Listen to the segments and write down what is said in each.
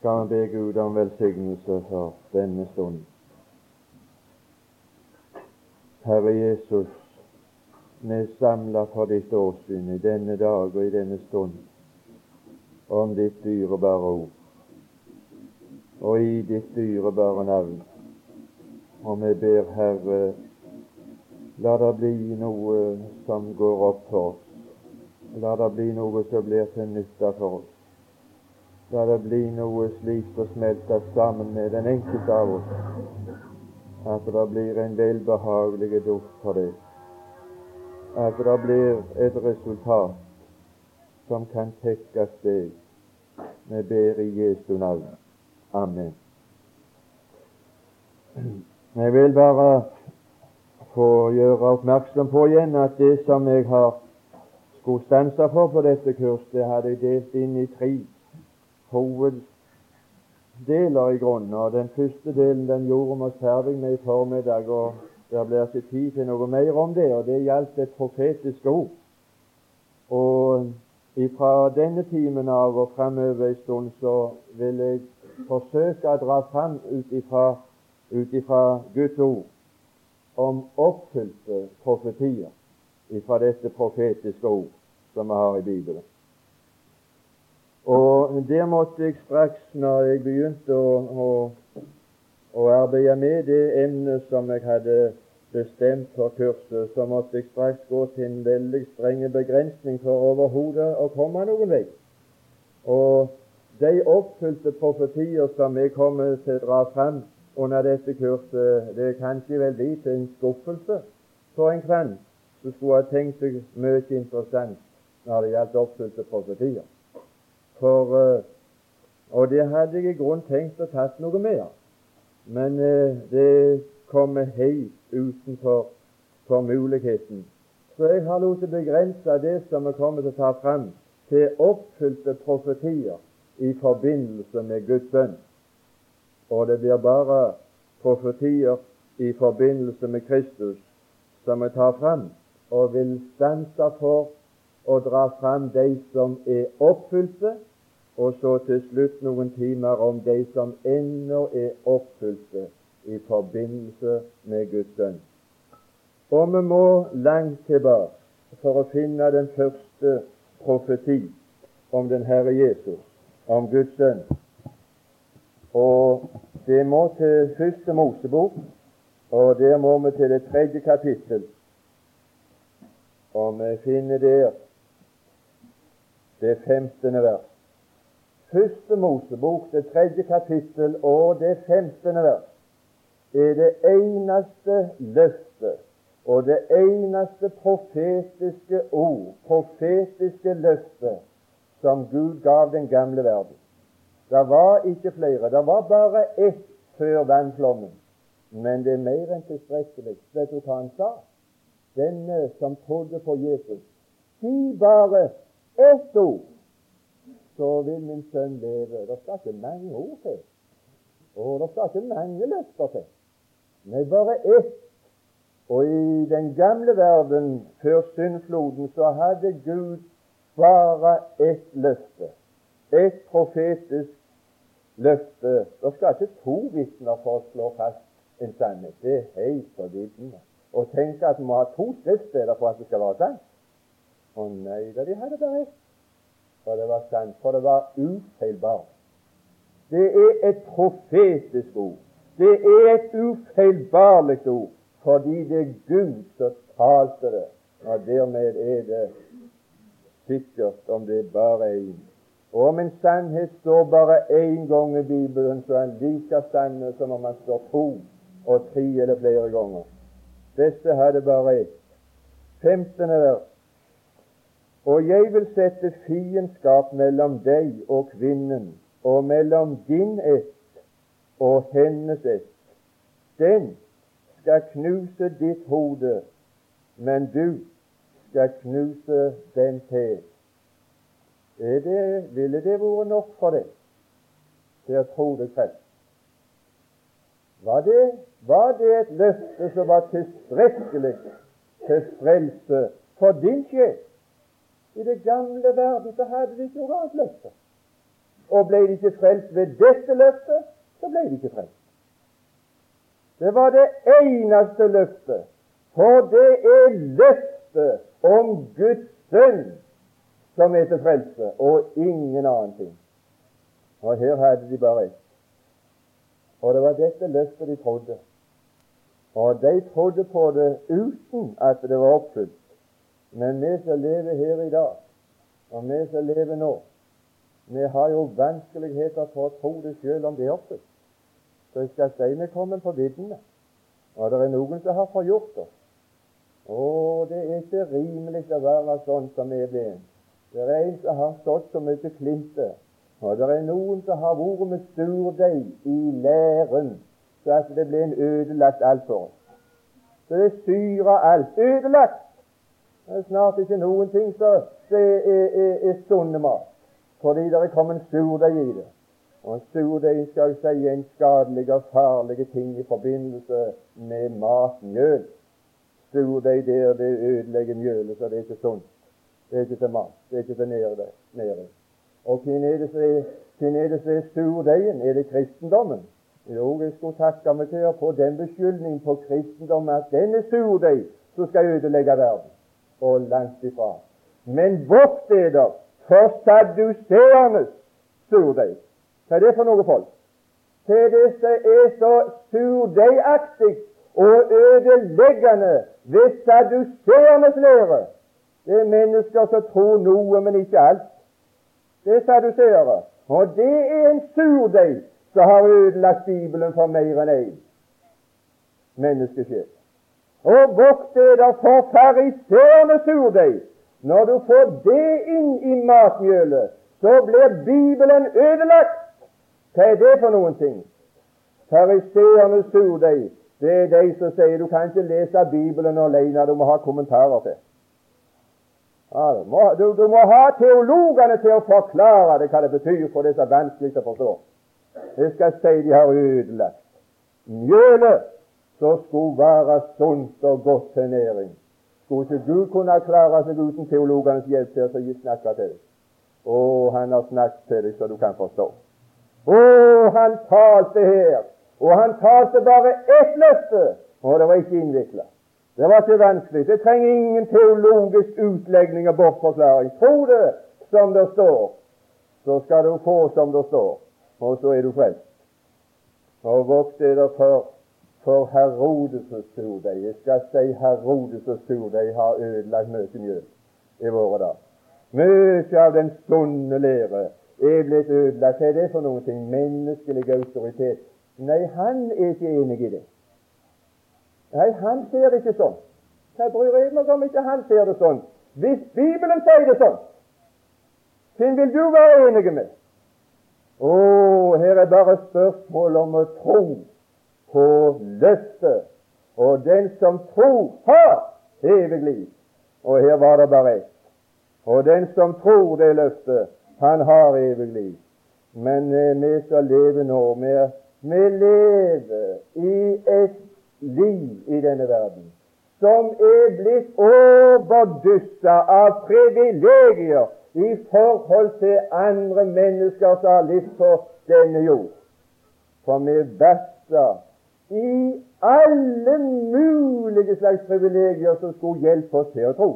skal vi be Gud om velsignelse for denne stund. Herre Jesus, vi er samla for ditt åsyn i denne dag og i denne stund om ditt dyrebare ord og i ditt dyrebare navn. Og vi ber, Herre, la det bli noe som går opp for oss. La det bli noe som blir til nytte for oss. La det bli noe slikt å smelte sammen med den enkelte av oss, at det blir en velbehagelig duft for det. At det blir et resultat som kan tekkes deg. Vi ber i Jesu navn. Amen. Jeg vil bare få gjøre oppmerksom på igjen at det som jeg har skulle stanse for på dette kurs, det hadde jeg delt inn i tre hoveddeler i grunnen. Og Den første delen den gjorde vi oss ferdig med i formiddag, og det blir ikke tid til noe mer om det. og Det gjaldt et profetisk ord. Og fra denne timen av og framover en stund så vil jeg forsøke å dra fram ut ifra Guds ord om oppfylte profetier ifra dette profetiske ord som vi har i Bibelen. Og det måtte jeg straks, når jeg begynte å, å, å arbeide med det emnet som jeg hadde bestemt for kurset, så måtte jeg straks gå til en veldig streng begrensning for overhodet å komme noen vei. Og de oppfylte profetier som jeg kommer til å dra fram under dette kurset, det er kanskje vel bli en skuffelse for en kvann som skulle ha tenkt seg mye interessant når det gjaldt oppfylte profetier. For, uh, og det hadde jeg i grunnen tenkt å tatt noe mer, men uh, det kommer helt utenfor for muligheten. Så jeg har latt begrense det som vi kommer til å ta fram, til oppfylte profetier i forbindelse med Guds bønn. Og det blir bare profetier i forbindelse med Kristus som vi tar fram og vil stanse for å dra fram de som er oppfylte, og så til slutt noen timer om de som ennå er oppfylte i forbindelse med Guds sønn. Og vi må langt tilbake for å finne den første profeti om den Herre Jesus, om Guds sønn. Og det må til første Mosebok, og der må vi til det tredje kapittel. Og vi finner der det femtende vers. Første Mosebok, det tredje kapittel og det femtende vers er det eneste løftet og det eneste profetiske ord, profetiske løftet, som Gud gav den gamle verden. Det var ikke flere. Det var bare ett før vannflommen. Men det er mer enn tilstrekkelig. Vet du hva han sa? Denne som trodde på Jesus. Si bare ett ord, så vil min sønn leve. Det skal ikke mange ord til. Og det skal ikke mange løfter til. Nei, bare ett. Og i den gamle verden, før syndfloden, så hadde Gud bare ett løfte. Et profetisk løfte. Det skal ikke to vitner for å slå fast en sannhet. Det er helt på vidden. Å tenke at vi må ha to skriftsteder for at det skal være sant. Å nei da, de hadde bare ett. For det var sant, for det var ufeilbart. Det er et profetisk ord. Det er et ufeilbarlig ord, fordi det er Gud som talte det. Og dermed er det sikkert om det er bare én. Og om en sannhet står bare én gang i Bibelen, så er den like sann som om den står to og tre eller flere ganger. Disse hadde bare ett. 15. vers. Og jeg vil sette fiendskap mellom deg og kvinnen, og mellom din ett og hennes ett. Den skal knuse ditt hode, men du skal knuse den til. Det, ville det vært nok for deg til å tro det kreft? Var det, var det et løfte som var tilstrekkelig til frelse for din sjel? I det gamle verden så hadde de ikke noe annet løfte. Og ble de ikke frelst ved dette løftet, så ble de ikke frelst. Det var det eneste løftet. For det er løftet om Guds sønn som er til frelse, og ingen annen ting. Og her hadde de bare ett. Og det var dette løftet de trodde. Og de trodde på det uten at det var oppfylt. Men vi som lever her i dag, og vi som lever nå, vi har jo vanskeligheter for å tro det selv om det er oppe. Så jeg skal si vi kommer på viddene. Og det er noen som har forgjort oss. Å, det er ikke rimelig å være sånn som er blitt. Det er en som har stått så mye klinte, og det er noen som har vært med surdeig i læren, så at det ble en ødelagt alt for oss. Så det syrer alt. Ødelagt! Det er snart ikke noen ting som er, er, er, er sunn mat, fordi det er kommet surdeig i det. Og surdeig skal jo si en skadelig og farlig ting i forbindelse med matmjøl. Surdeig der det ødelegger mjølet, så det er ikke sunt. Det er ikke til mat. Det er ikke til næring. Og hvem er det som er, er surdeigen? Er det kristendommen? Jo, jeg skulle takke meg til å få den beskyldningen på kristendommen at den er surdeig som skal ødelegge verden. Og langt ifra. Men vårt steder for saduseernes surdeig. Hva er det for noe folk? Til det som er så surdeigaktig og ødeleggende ved saduseernes lære det er mennesker som tror noe, men ikke alt. Det er saduseere. Og det er en surdeig som har ødelagt Bibelen for mer enn én menneskesjel. Og vokt dere for fariseernes surdeig. Når du får det inn i matmjølet, så blir Bibelen ødelagt. Hva er det for noen ting? Fariseernes surdeig, det er de som sier du kan ikke lese Bibelen alene, du må ha kommentarer til. Ja, du, må, du, du, må, ha teologene til å forklare det, hva det betyr, for det er så vanskelig å forstå. Jeg skal si de har ødelagt mjølet som skulle være sunt og godt til næring. Skulle ikke Gud kunne klare seg uten teologenes hjelp til å snakke til deg? Å, han har snakket til deg så du kan forstå. Å, han talte her, og han talte bare ett løfte, og det var ikke innvikla. Det var ikke vanskelig. Det trenger ingen teologisk utlegning og bortforklaring. Tro det som det står, så skal du få som det står, og så er du frelst. Og vokt er det for, for Herodes' og surdeig. Jeg skal si Herodes' og surdeig har ødelagt mye mjøl i våre dager. Mye av den sunne lære er blitt ødelagt. Hva er det for noen ting? Menneskelig autoritet. Nei, han er ikke enig i det. Nei, han ser det ikke sånn. Hva bryr jeg meg om ikke han ser det sånn? Hvis Bibelen sier det sånn, hvem vil du være enig med? Å, her er bare spørsmål om å tro på løftet. Og den som tror, har evig liv. Og her var det bare ett. Og den som tror det løftet, han har evig liv. Men eh, vi skal leve nå. Vi, vi lever i et liv i denne verden, som er blitt overdyssa av privilegier i forhold til andre mennesker som har livt på denne jord. For vi verser i alle mulige slags privilegier som skulle hjelpe oss til å tro.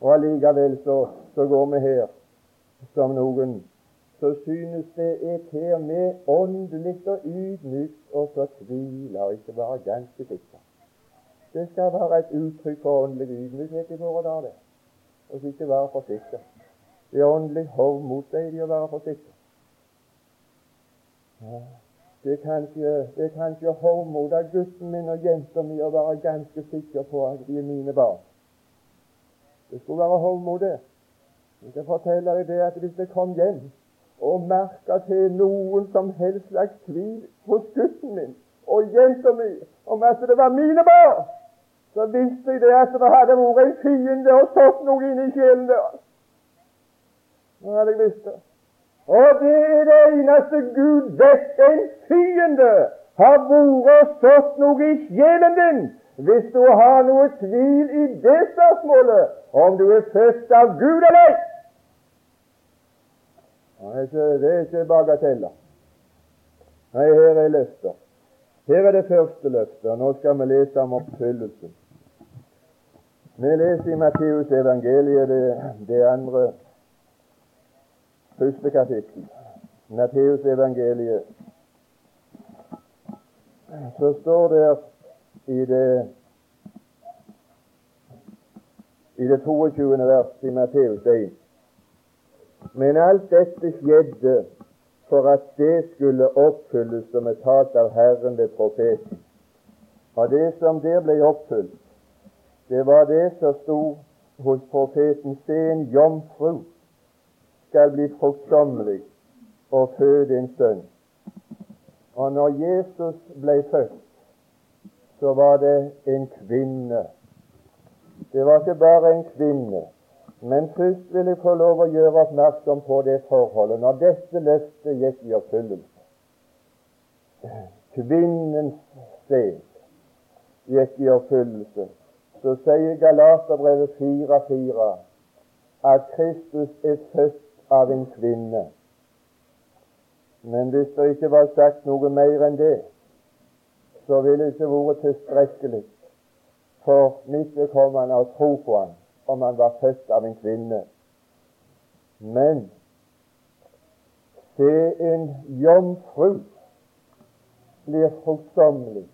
Og allikevel så, så går vi her som noen så synes det er til og med åndelig og ydmykt, og så tviler ikke bare ganske sikker. Det skal være et uttrykk for åndelig ydmykhet i våre dager, og ikke være for sikker. Det er åndelig hovmot, sier de, å være for sikker. Ja, det er kanskje, det er kanskje hovmod av gutten min og jenta mi å være ganske sikker på at de er mine barn. Det skulle være hovmot, det. Jeg kan fortelle deg det at hvis jeg kom hjem og merka til noen som helst slags tvil hos gutten min og jenta mi om at det var mine barn, så visste jeg det at det hadde vært en fiende og stått noe inni sjelen deres. Nå hadde jeg visst det. Og det er det eneste Gud vet. En fiende har vært og stått noe i sjelen din hvis du har noe tvil i det spørsmålet om du er født av Gud eller ei. Det er ikke bagateller. Nei, her er løfter. Her er det første løftet, nå skal vi lese om oppfyllelsen. Vi leser i Matteus evangeliet, det, det andre første kapittel. Matteus evangeliet. Så står det i det i det 22. vers i Matteus 1. Men alt dette skjedde for at det skulle oppfylles som er talt av Herren ved profeten. Og det som der ble oppfylt, det var det som sto hos profeten Se, en jomfru skal bli fruktsommelig og føde en sønn. Og når Jesus ble født, så var det en kvinne. Det var ikke bare en kvinne, men først vil jeg få lov å gjøre oppmerksom på det forholdet når dette løftet gikk i oppfyllelse. Kvinnens sted gikk i oppfyllelse. Så sier Galaterbrevet 4.4 at Kristus er født av en kvinne. Men hvis det ikke var sagt noe mer enn det, så ville det ikke vært tilstrekkelig for mitt vedkommende å tro på ham om han var født av en kvinne. Men se, en jomfru blir fruktsommelig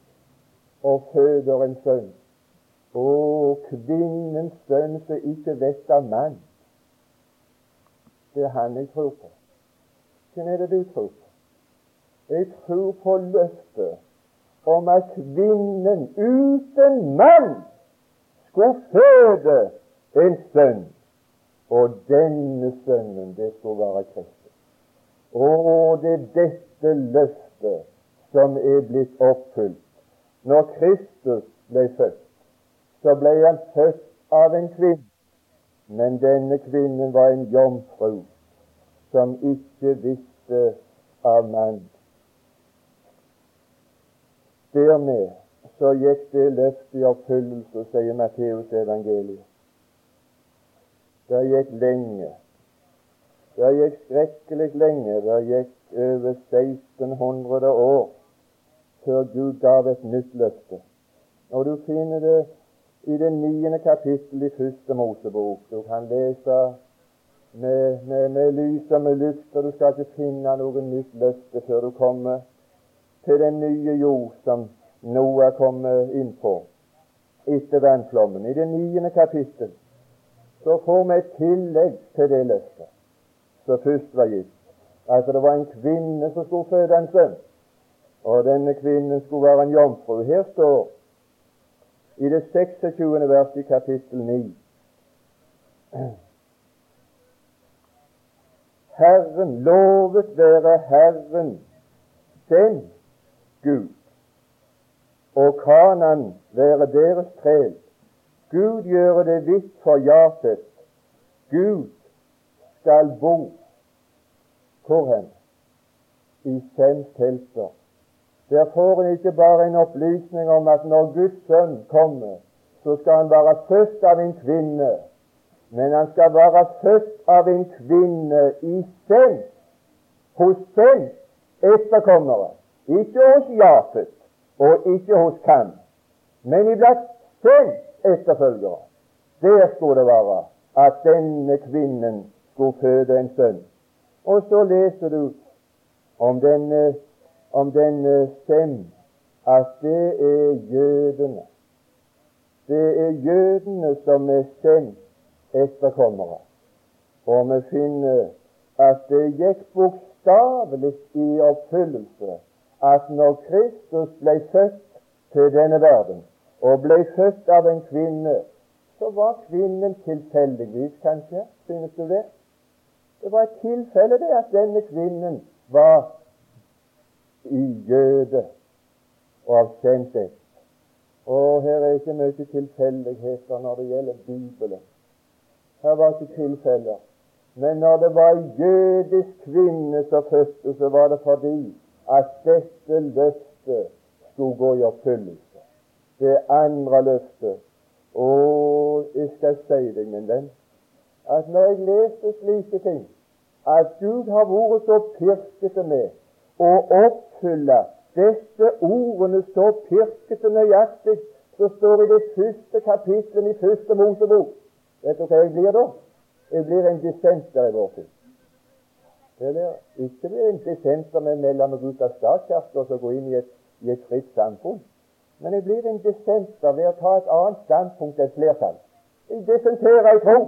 og føder en sønn. Å, kvinnens sønn som ikke vet av mann. Det er han jeg tror på. Hvem er det du tror på? Jeg tror på løftet om at kvinnen uten mann skulle føde en sønn, og denne sønnen, det skulle være Kristus. Og det er dette løftet som er blitt oppfylt. Når Kristus ble født, så ble han født av en kvinne, men denne kvinnen var en jomfru som ikke visste av mann. Dermed så gikk det løftet i oppfyllelse, sier Matteus evangeliet. Det gikk lenge. Det gikk skrekkelig lenge. Det gikk over 1600 år før Gud gav et nytt løfte. Og du finner det i det niende kapittel i første Mosebok. Du kan lese med, med, med lys og med lykt, og du skal ikke finne noe nytt løfte før du kommer til den nye jord som Noah kommer inn på etter vannflommen. I det niende kapittel så får vi et tillegg til det løftet som først var gitt. Altså det var en kvinne som skulle føde en sønn, og denne kvinnen skulle være en jomfru. Her står i det 26. verset i kapittel 9 Herren, lovet være Herren, den Gud, og Kanan være deres trel Gud gjøre det hvitt for Jafet. Gud skal bo hvor hen? I fem telter. Der får en ikke bare en opplysning om at når Guds sønn kommer, så skal han være født av en kvinne, men han skal være født av en kvinne i selv, hos selv etterkommere. Ikke hos Jafet og ikke hos Kam, men iblant selv etterfølgere. Der skulle det være at denne kvinnen skulle føde en sønn. Og så leser du om denne, om denne Sem at det er jødene. Det er jødene som er sendt etterkommere. Og vi finner at det gikk bokstavelig i oppfyllelse at når Kristus ble født til denne verden, og ble født av en kvinne, så var kvinnen tilfeldigvis, kanskje. Synes du det? Det var et tilfelle det at denne kvinnen var i jøde og av kjent ett. Og her er ikke mye tilfeldigheter når det gjelder Bibelen. Her var ikke tilfeller. Men når det var en jødisk kvinne som fødte, så var det fordi at dette løftet skulle gå i oppfyllelse det andre løftet. Og jeg skal si deg, min venn, at når jeg leser slike ting, at Gud har vært så pirkete med å oppfylle disse ordene så pirkete nøyaktig som står i det første kapittelet i første Mosebok. Vet du hva jeg blir da? Jeg blir en dissenter i vår tid. Det blir ikke blir en dissenter med mellom å ut av statskirken og så gå inn i et, i et fritt samfunn. Men jeg blir en dissenter ved å ta et annet standpunkt enn flertall. Jeg dissenterer i tro.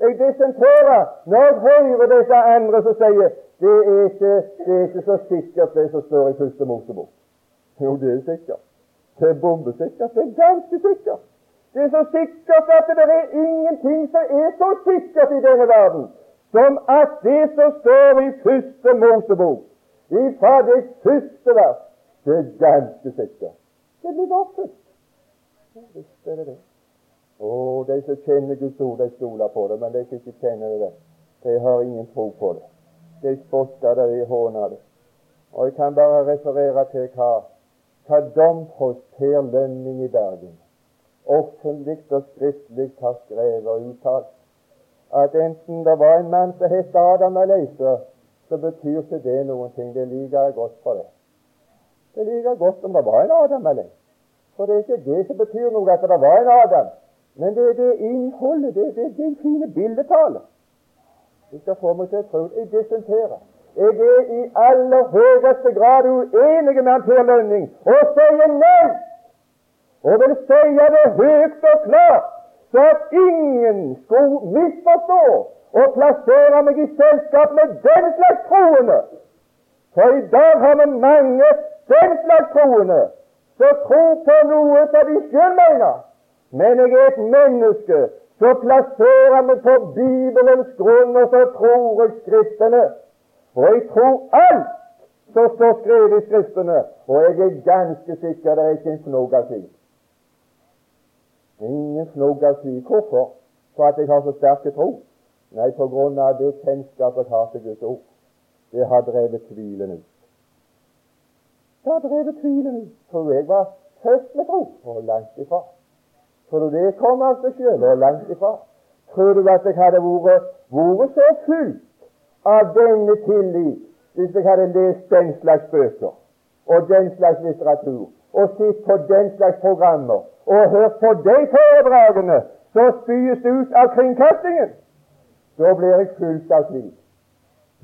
Jeg dissenterer når jeg hører disse andre som sier det er, ikke, det er ikke så sikkert det som står i første Mosebok. Jo, det er sikkert. Det er bombesikkert. Det er ganske sikkert. Det er så sikkert at det er ingenting som er så sikkert i denne verden som at det som står i første Mosebok, ifra det første vers, det er ganske sikkert. Det blir oppfylt. Visst er det det. Og de som kjenner Guds ord, de stoler på det. Men de som ikke kjenner det, de har ingen tro på det. De spotta, det, de det. Og jeg kan bare referere til hva, hva domprost Per Lønning i Bergen offentlig og skriftlig har skrevet og uttalt at enten det var en mann som het Adam eller Leise, så betyr ikke det noen ting. Det liker jeg godt for det. Det liker godt om det var en Adam eller. For det er ikke det som betyr noe at det var en Adam. Men det er det innholdet, det, det, det er en fine bildetale. Du skal få meg til å tro jeg dissenterer. Jeg er i aller høyeste grad uenig med Per Lønning og sier nei! Og vil si det høyt og klart, så at ingen skulle misforstå og plassere meg i selskap med den slags troende. For i dag har vi mange den slags troende som tror på noe som de selv mener men jeg er et menneske. Så plasserer vi på Bibelens grunn, og så tror jeg Skriftene. Og jeg tror alt som står skrevet i Skriftene. Og jeg er ganske sikker det er ikke en fnugg av tvil. Ingen fnugg av tvil. Hvorfor? For at jeg har så sterke tro? Nei, på grunn av det kjennskapet jeg har til Guds ord. Det har drevet tvilen ut. Det har drevet tvilen ut. For jeg var født med tro, og langt ifra. Tror du det kom av seg sjøl og langt ifra? Tror du at jeg hadde vært, vært så fullt av denne tillit hvis jeg hadde lest den slags bøker og den slags litteratur og sett på den slags programmer og hørt på de foredragene som spyes ut av kringkastingen? Da blir jeg fullt av tvil.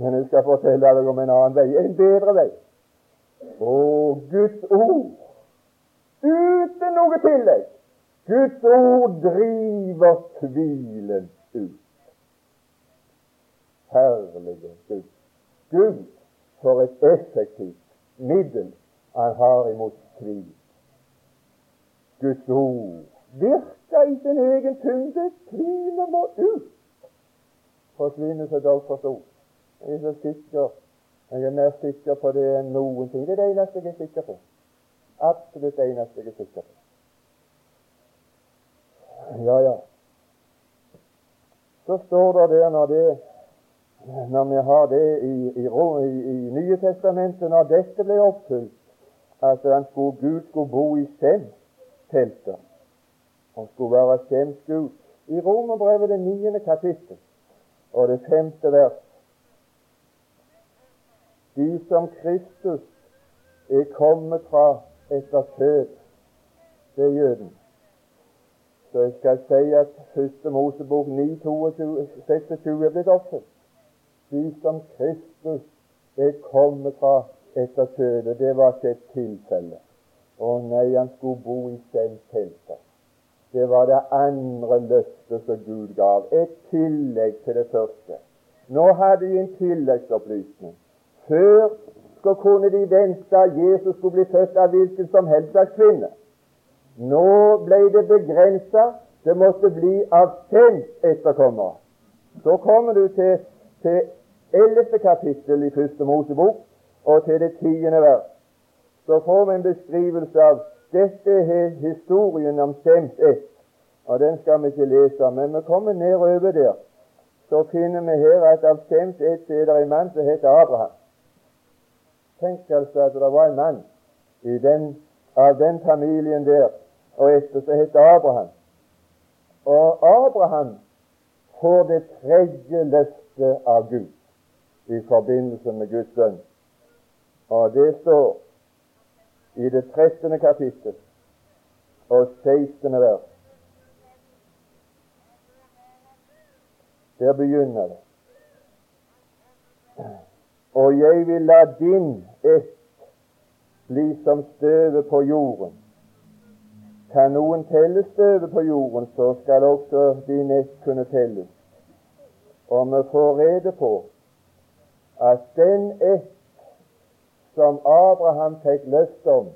Men jeg skal fortelle deg om en annen vei, en bedre vei. Å, Guds ord uten noe tillegg Guds ord driver tvilen ut. Herlige Gud. Gud, for et effektivt middel han har imot tvil. Guds ord virker i sin egen tyngde. Tvilen må ut. Forsvinner så dog forsto. Jeg er så sikker jeg er mer sikker på det enn noen ting. Det er det eneste jeg er sikker på. Absolutt det eneste jeg er sikker på. Ja, ja. Så står det der når, det, når vi har det i, i, i, i Nye testamentet, når dette ble oppfylt, at han skulle, Gud skulle bo i Sem-teltet og skulle være Sems Gud. I Romerbrevet det niende kapittel og det femte vers De som Kristus er kommet fra etter kjød, det er jøden. Så jeg skal si at første Mosebok 9, 22, 26 er blitt oppfylt. De som Kristus er kommet fra etter kjødet, det var ikke et tilfelle. Å nei, han skulle bo i selvteltet. Det var det andre løftet som Gud gav. Et tillegg til det første. Nå hadde de en tilleggsopplysning. Før så kunne de vente at Jesus skulle bli født av hvilken som helst slags kvinne. Nå ble det begrensa. Det måtte bli av fem etterkommere. Så kommer du til, til 11. kapittel i Første Mosebok og til det tiende vers. Så får vi en beskrivelse av dette er historien om Sems ett. Og den skal vi ikke lese, men vi kommer nedover der. Så finner vi her at av Sems ett er det en mann som heter Abraham. Tenk altså at det var en mann i den, av den familien der og etter så heter Abraham. Og Abraham får det tredje løftet av Gud. i forbindelse med Guds sønn. Og det står i det 13. kapittel og 16. vers. Der begynner det. Og jeg vil la din ett bli som støvet på jorden. Kan noen telle støvet på jorden, så skal også din ett kunne telles. Og vi får rede på at den ett som Abraham fikk løfte om,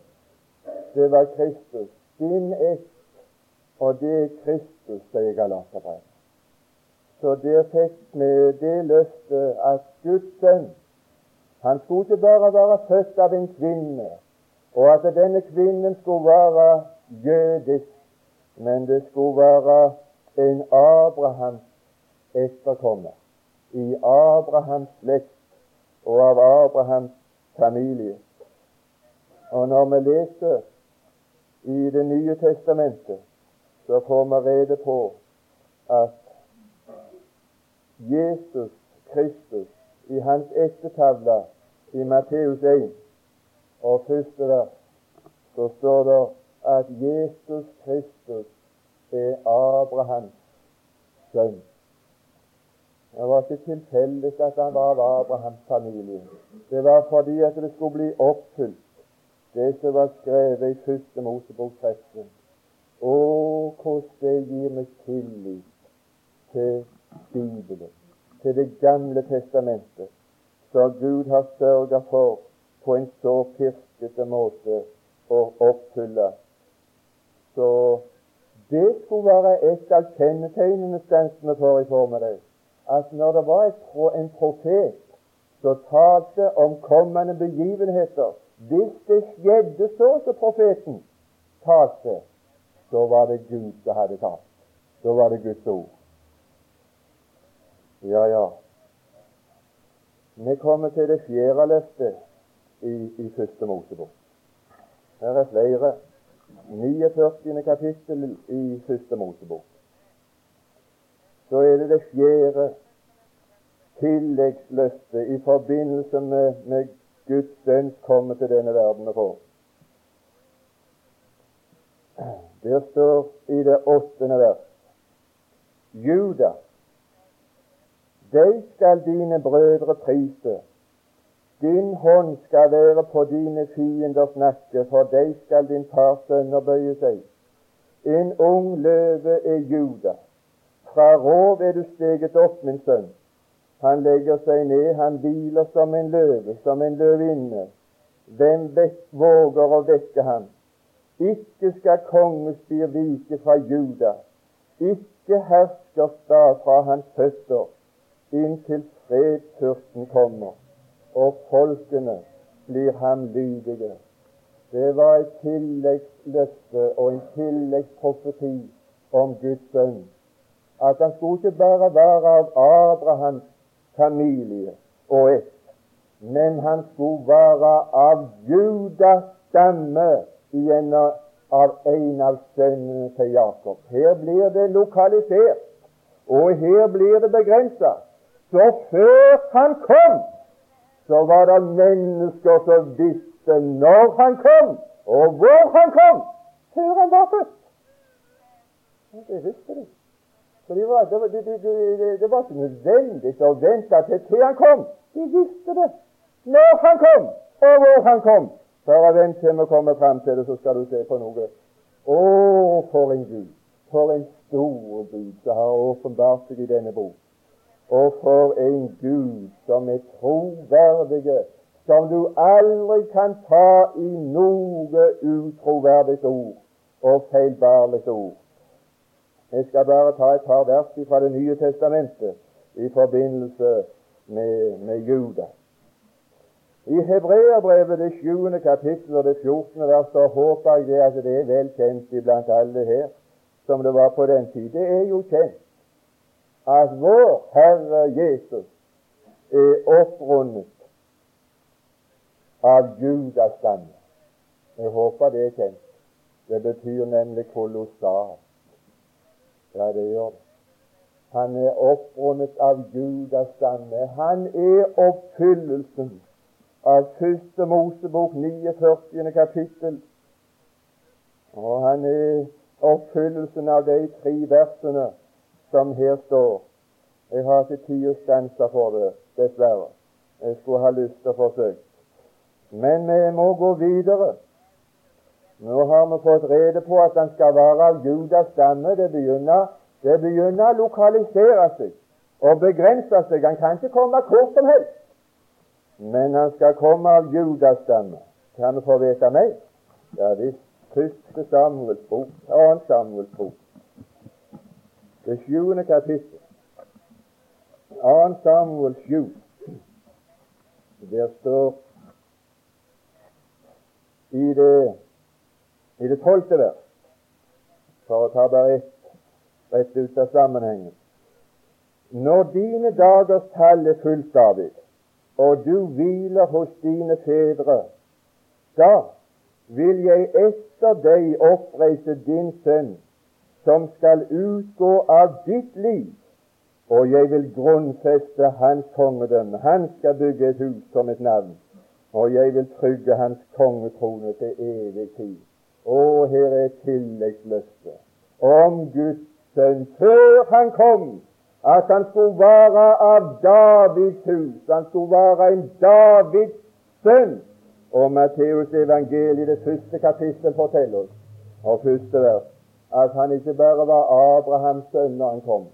det var Kristus. Din ett, og det er Kristus, sier Galaterbrevet. Så der fikk vi det løftet at Guds sønn han skulle ikke bare være født av en kvinne, og at denne kvinnen skulle være jødisk, men det skulle være en Abrahams etterkommer, i Abrahams slekt og av Abrahams familie. Og når vi leser i Det nye testamentet, så får vi rede på at Jesus Kristus i hans ettertavle i Matteus 1 og første vers så står det at Jesus Kristus er Abrahams sønn. Det var ikke tilfeldig at han var av Abrahams familie. Det var fordi at det skulle bli oppfylt, det som var skrevet i første Mosebok 13. Å, hvordan det gir meg tillit til Bibelen, til Det gamle testamentet, som Gud har sørga for på en så pirkete måte å oppfylle. Så det skulle være et av kjennetegnene stansene for i formiddag. At når det var en profet som talte om kommende begivenheter Hvis det skjedde så som profeten talte, så var det Gud som hadde talt. Da var det Guds ord. Ja, ja. Vi kommer til det fjerde løftet i, i første Mosebok. Her er flere. 49. kapittel i første Mosebok. Så er det det fjerde tilleggsløftet i forbindelse med, med Guds sønns komme til denne verden og få. Der står i det åttende vers Juda, deg skal dine brødre prise din hånd skal være på dine fienders nakke, for deg skal din fars sønner bøye seg. En ung løve er Juda. Fra rov er du steget opp, min sønn. Han legger seg ned, han hviler som en løve, som en løvinne. Hvem våger å vekke ham? Ikke skal kongespir vike fra Juda, ikke herskerstad fra hans føtter, inntil fredsfyrsten kommer og folkene blir ham lydige. Det var et tilleggsløfte og en tilleggsprofeti om Guds sønn. At han skulle ikke bare være av Abrahams familie og ett, men han skulle være av Judas stamme gjennom av en av sønnene til Jakob. Her blir det lokalisert, og her blir det begrensa. Så før han kom, så var det mennesker som visste når han kom, og hvor han kom, før han var født. Det visste de. For det var, det, var, det, det var, ikke nødvendig å vente til til han kom. De visste det når han kom, og hvor han kom. Bare vent til vi kommer fram til det, så skal du se på noe. Å, for en Gud! For en stor Gud som har åpenbart seg i denne bok. Og for en Gud som er troverdig, som du aldri kan ta i noe utroverdig ord og feilbarlig ord. Jeg skal bare ta et par vers fra Det nye testamentet i forbindelse med, med Juda. I Hebreabrevet, det sjuende kapittel og det fjortende vers, så håper jeg det at det er vel kjent iblant alle her, som det var på den tid. Det er jo kjent at vår Herre Jesus er opprundet av Judas stamme. Jeg håper det er kjent. Det betyr nemlig kolossalt. Ja, det gjør det. Han er opprundet av Judas stamme. Han er oppfyllelsen av første Mosebok 49. kapittel. Og han er oppfyllelsen av de tre versene som her står. Jeg har ikke tid å stanse for det, dessverre. Jeg skulle ha lyst til å forsøke. Men vi må gå videre. Nå har vi fått rede på at han skal være av Judas stamme. Det begynner, det begynner å lokalisere seg og begrense seg. Han kan ikke komme hvor som helst, men han skal komme av Judas stamme. Kan vi få vite mer? Ja visst. Første Samuels bok, annen Samuels bok, det sjuende kapittel. Annen Samuels sju. Der står i det i det tolvte vers, for å ta bare ett rett ut av sammenhengen Når dine dagers tall er fullt, David, og du hviler hos dine fedre, da vil jeg etter deg oppreise din sønn, som skal utgå av ditt liv, og jeg vil grunnfeste hans kongedømme. Han skal bygge et hus som et navn, og jeg vil trygge hans kongetrone til evig tid. Og her er et tilleggsløfte om Guds sønn før han kom, at han skulle være av Davids hus. Han skulle være en Davids sønn. Og Matteus evangeliet, det første kapittel, forteller oss, og første vers, at han ikke bare var Abrahams sønn når han kom,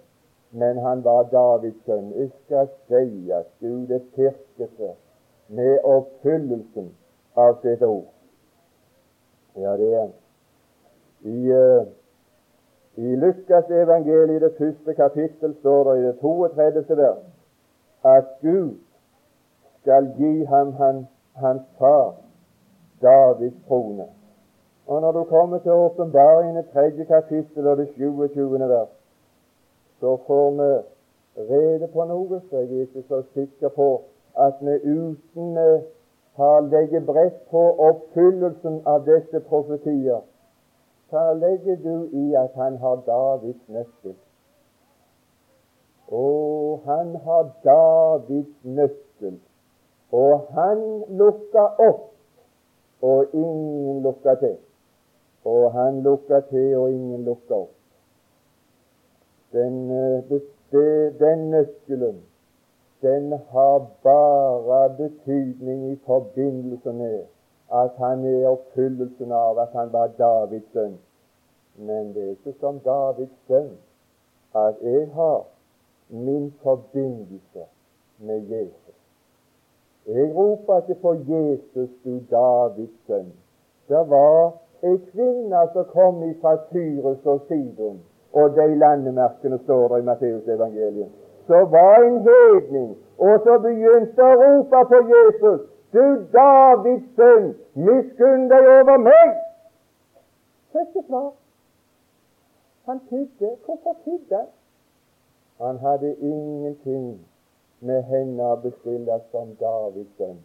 men han var Davids sønn. Jeg skal si at Gud er styrkelse med oppfyllelsen av sitt ord. Ja, det er I, uh, i Lukas evangeliet, i det første kapittel, står det i det 32. vers at Gud skal gi ham han, hans far Davids trone. Og når du kommer til åpenbaringen, det tredje kapittel og det 27. vers, så får vi rede på noe, så jeg er ikke så sikker på at vi uten uh, har legger brett på oppfyllelsen av disse profetier. Hva legger du i at han har Davids nøkkel? Å, han har Davids nøkkel, og han lukka opp, og ingen lukka til. Og han lukka til, og ingen lukka opp. Den, eh, den nøkkelen den har bare betydning i forbindelse med at han er oppfyllelsen av at han var Davids sønn. Men det er ikke som Davids sønn at jeg har min forbindelse med Jesus. Jeg roper ikke på Jesus, du Davids sønn. Det var ei kvinne som kom fra Tyrus og Sidon, og de landemerkene står der i Matteus evangeliet så var en hedning, og så begynte å rope på Jesus. Du Davids sønn, miskunn deg over meg! Første svar. Han tydde. Hvorfor tydde han? Han hadde ingenting med henne å bestille som Davids sønn.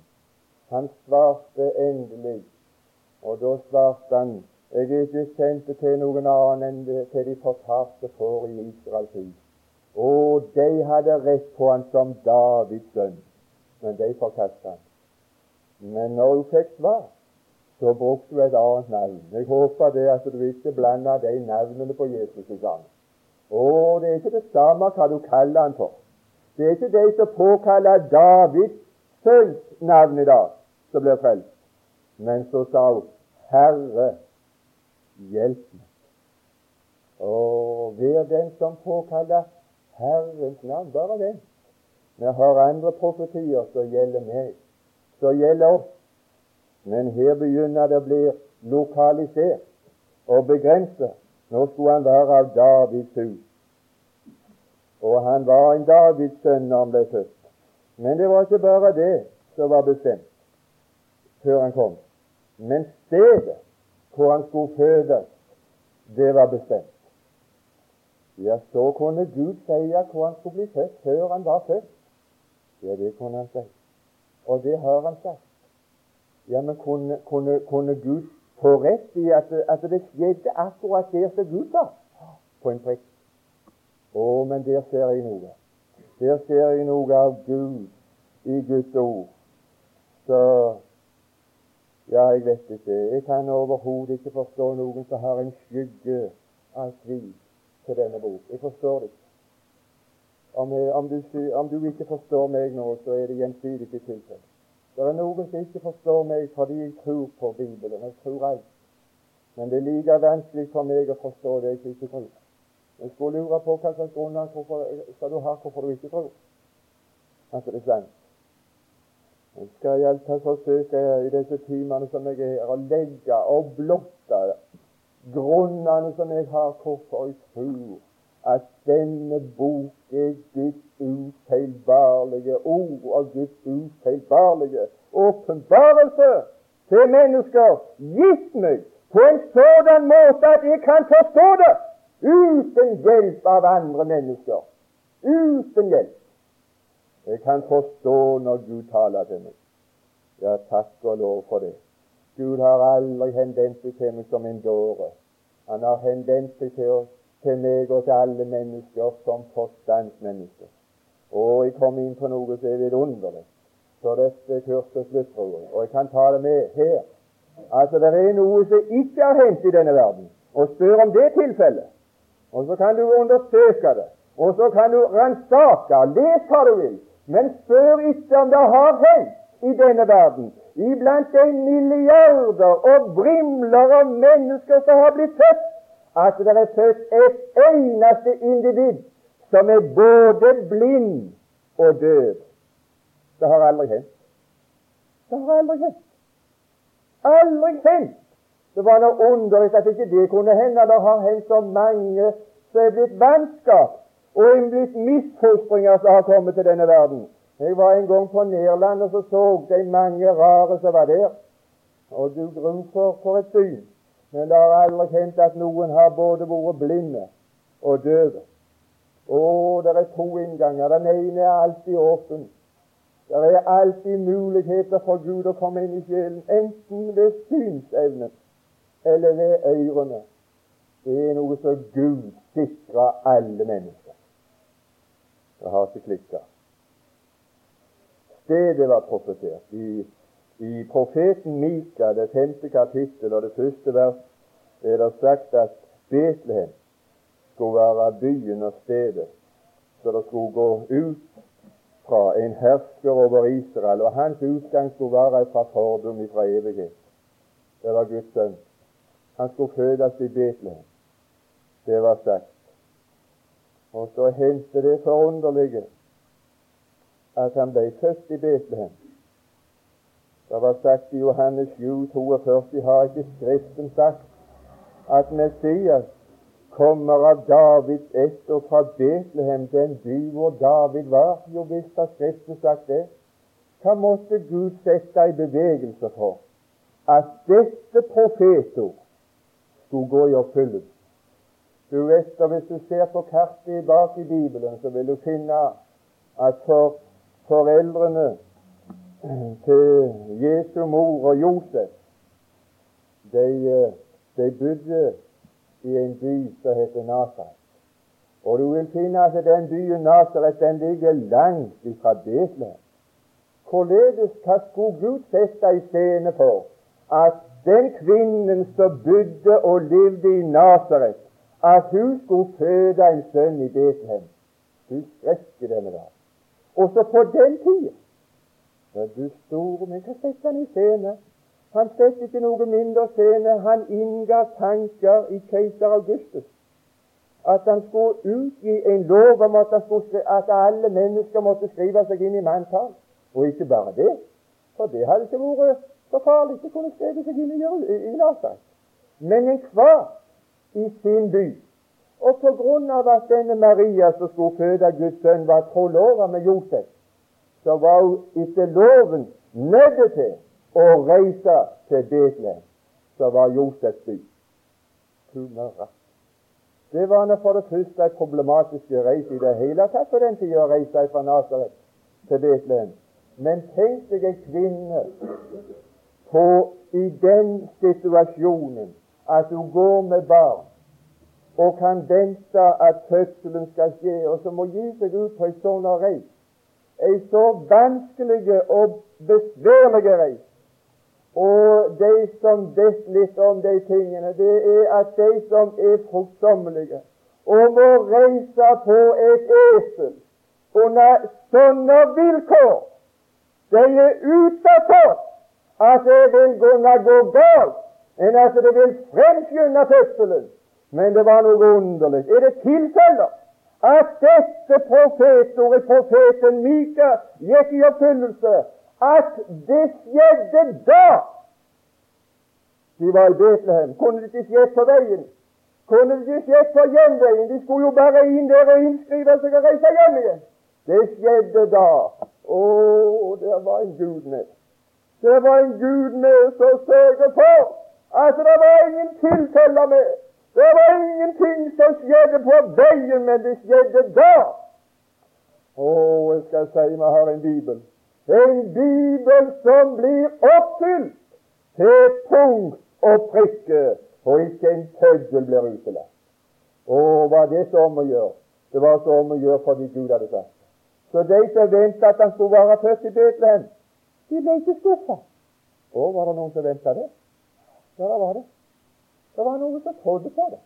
Han svarte endelig, og da svarte han jeg er ikke sendt til noen annen enn til de fortapte får i Israels hus. Og de hadde rett på han som Davids sønn, men de forkastet han. Men når hun fikk svar, så brukte hun et annet navn. Jeg håper det at du ikke blander de navnene på Jesus sammen. Og det er ikke det samme hva du kaller han for. Det er ikke de som påkaller Davids sønns navn i dag, som blir frelst. Men så sa hun Herre, hjelp meg. Og vær den som påkaller Herrens navn. Bare det. Vi har andre profetier som gjelder meg, som gjelder oss. Men her begynner det å bli lokalisert og begrenset. Nå skulle han være av Davids hus. Og han var en Davids sønn når han ble født. Men det var ikke bare det som var bestemt før han kom. Men stedet hvor han skulle fødes, det var bestemt. Ja, så kunne Gud si hvor han skulle bli født før han var født. Ja, det kunne han si. Og det har han sagt. Ja, men kunne, kunne, kunne Gud få rett i at, at, det skjedde akkurat der som Gud sa? På en prikk. Å, men der ser jeg noe. Der ser jeg noe av Gud i Guds ord. Så ja, jeg vet ikke. Jeg kan overhodet ikke forstå noen som har en skygge av tvil til denne bok. Jeg forstår det. Om, om, du, om, du, ikke forstår meg nå, så er det gjensidig i tilfelle. Det er noen som ikke forstår meg fordi jeg tror på Bibelen. Jeg tror alt. Men det er like vanskelig for meg å forstå det jeg ikke tror. Jeg skulle lure på hva slags grunner skal du ha hvorfor du ikke tror at det er sant. Jeg skal iallfall forsøke i disse timene som jeg er her, å legge og blotte grunnene som jeg har hvorfor jeg tror at denne bok er Guds ufeilbarlige ord og Guds ufeilbarlige åpenbarelse til mennesker gitt meg på en sådan måte at jeg kan forstå det uten hjelp av andre mennesker. Uten hjelp. Jeg kan forstå når Gud taler til meg. Ja, takk og lov for det. Gud har aldri henvendt seg til meg som en dåre. Han har henvendt seg til til meg og til alle mennesker som forstandsmennesker. Og jeg kom inn på noe som er vidunderlig. Så dette kurset sluttroen. Og jeg kan ta det med her. Altså, det er noe som ikke har hendt i denne verden. Og spør om det tilfellet. Og så kan du undersøke det. Og så kan du ransake. Les hva du vil. Men spør ikke om det har hendt i denne verden. Iblant de milliarder og brimler av mennesker som har blitt født at det er født et eneste individ som er både blind og død. Det har aldri hendt. Det har aldri hendt. Aldri hendt. Det var noe underlig at ikke det kunne hende. Det har hendt så mange som er blitt vannskap og er blitt misfostringer som har kommet til denne verden. Jeg var en gang på Nederland og så så de mange rare som var der. Og du gru for, for et syn. Men det har aldri hendt at noen har både vært blinde og døve. Å, det er to innganger. Den ene er alltid åpen. Det er alltid muligheter for Gud å komme inn i sjelen, enten ved synsevnen eller ved ørene. Det er noe som Gud sikrer alle mennesker. Det har ikke klikka. Stedet var profetert i i profeten Mika, det femte kapittel og det første vers, er det sagt at Betlehem skulle være byen og stedet så det skulle gå ut fra en hersker over Israel, og hans utgang skulle være fra fordom fra evighet. Det var Guds sønn. Han skulle fødes i Betlehem. Det var sagt. Og så hendte det forunderlige at han ble født i Betlehem. Det var sagt i Johannes 7, 42, har ikke Skriften sagt at Messias kommer av Davids ett og fra Betlehem, den by hvor David var? Jo visst har Skriften sagt det. Hva måtte Gud sette i bevegelse for at dette profetord skulle gå i oppfyllelse? Du vet, og Hvis du ser på kartet bak i Bibelen, så vil du finne at for foreldrene til Jesu mor og Josef. De, eh, de bodde i en by som heter Nasaret. Og du vil finne at den byen Nasaret den ligger langt fra Betlehem. Hvorledes hva skulle Gud sette i scene for at den kvinnen som bodde og levde i Nasaret, at hun skulle føde en sønn i Betlehem? Du skrekker denne dag. Også på den tida men du store min, hva setter han i scene? Han setter ikke noe mindre scene. Han innga tanker i keiser Augustus. At han skulle utgi en lov om at, skulle, at alle mennesker måtte skrive seg inn i manntall. Og ikke bare det, for det hadde ikke vært så farlig å kunne skrive seg inn i, i Nasaret. Men enhver i sin by. Og på grunn av at denne Maria som skulle føde Guds sønn, var trolova med Josef, så var hun etter loven nødt til å reise til Betlehem, som var Josefs by. Det var for det første en problematisk reise i det hele tatt på den tida å reise fra Nasaret til Betlehem. Men tenk deg en kvinne på, i den situasjonen at hun går med barn og kan vente at fødselen skal skje, og som må gi seg ut på ei sånn reis, ei så vanskelig og besværlig reis. Og de som vet litt om de tingene, det er at de som er fruktsommelige og må reise på et esel under sånne vilkår, de er utsatt for at det vil kunne gå galt, enn at det vil fremskynde fødselen. Men det var noe underlig. Er det tilfeller at dette profetordet, profeten Mika, gikk i oppfyllelse? At det skjedde da de var i Betlehem? Kunne det ikke skjedd på veien? Kunne det ikke skjedd på hjemveien? De skulle jo bare inn der og innskrive seg og reise hjem igjen. Det skjedde da. Å, der var en Gud med. Det var en Gud med som sørget for at det var ingen tilfeller med. Det var ingenting som skjedde på veien, men det skjedde da. Å, jeg skal si vi har en bibel. En bibel som blir oppfylt til punkt og prikke, og ikke en tøddel blir utelatt. Å, var det så om å gjøre? Det var så om å gjøre fordi Gud hadde sagt. Så de som ventet at han skulle være født i Betlehem, de ble ikke skuffa. Å, var det noen som venta det? Ja, det var det. Det var noen som trodde på det.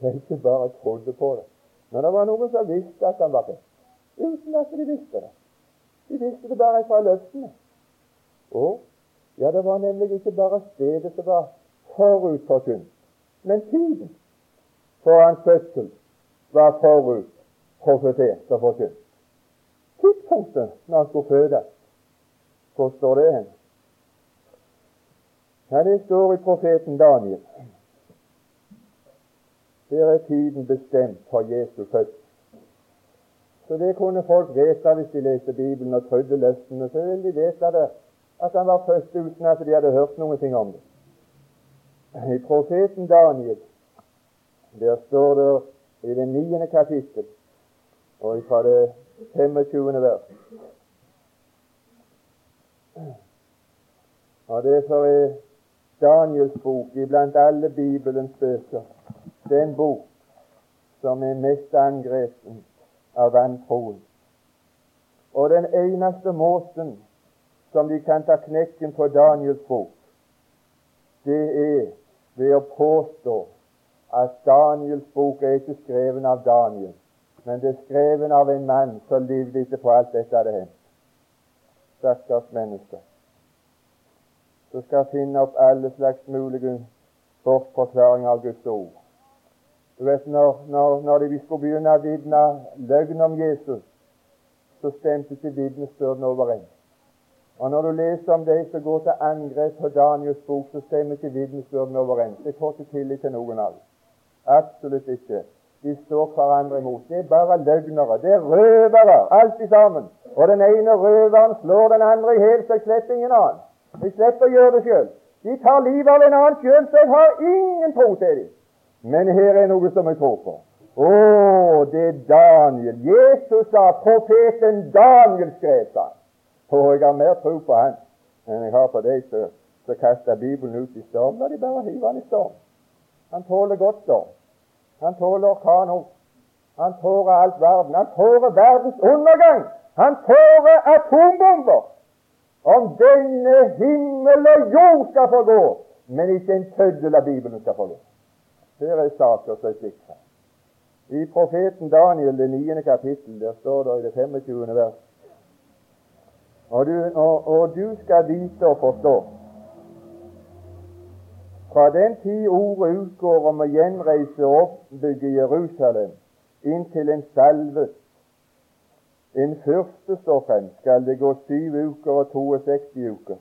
De ikke bare trodde på det, men det var noen som visste at han var født. uten at de visste det. De visste det bare fra løftene. Og ja, det var nemlig ikke bare stedet som var forutforkynt, men tiden for hans fødsel var forut profetert og forkynt. Tidspunktet når han skulle fødes, hvor står det hen? Ja, Det står i profeten Daniel. Der er tiden bestemt for Jesu fødsel. Så det kunne folk vite hvis de leste Bibelen og trodde løftene. Så ville de vite det, at han var født uten at de hadde hørt noen ting om det. I profeten Daniel der står det i det niende kapittel og fra det 25. vers Og det er Daniels bok iblant alle Bibelens bøker den bok som er mest angrepet av vantroen. Og den eneste måten som de kan ta knekken på Daniels bok, det er ved å påstå at Daniels bok er ikke skreven av Daniel, men det er skreven av en mann som levde etterpå alt dette hadde hendt. Stakkars mennesker. Som skal finne opp alle slags mulige bortforklaringer av Guds ord. Du vet, når, når, når de skulle begynne å vitne løgn om Jesus, så stemte ikke vitnesbyrdene overens. Og når du leser om de som går til angrep på Daniels bok, så stemmer ikke vitnesbyrdene overens. Det får ikke tillit til noen av dem. Absolutt ikke. De står hverandre imot. Det er bare løgnere. Det er røvere, alt sammen. Og den ene røveren slår den andre i hjel, så jeg slipper ingen annen. Jeg slipper å gjøre det sjøl. De tar livet av en annen sjøl, så jeg har ingen tro til dem. Men her er noe som jeg tror på. Å, det er Daniel. Jesus sa profeten Daniel skrev, det. Og jeg har mer tro på han enn jeg har på deg som kaster Bibelen ut i storm. La de bare hive han i storm. Han tåler godt storm. Han tåler orkan. Han tåler alt verden. Han tåler verdens undergang. Han tåler atombomber. Om denne himmel og jord skal få gå, men ikke en tøddel av Bibelen skal få gå. Her er saker som er sikra. I profeten Daniel, det niende kapittel, der står det i det 25. vers og du, og, og du skal vite og forstå fra den tid ordet utgår om å gjenreise og oppbygge Jerusalem inntil en salvet en første står frem, skal det gå syv uker og 62 uker.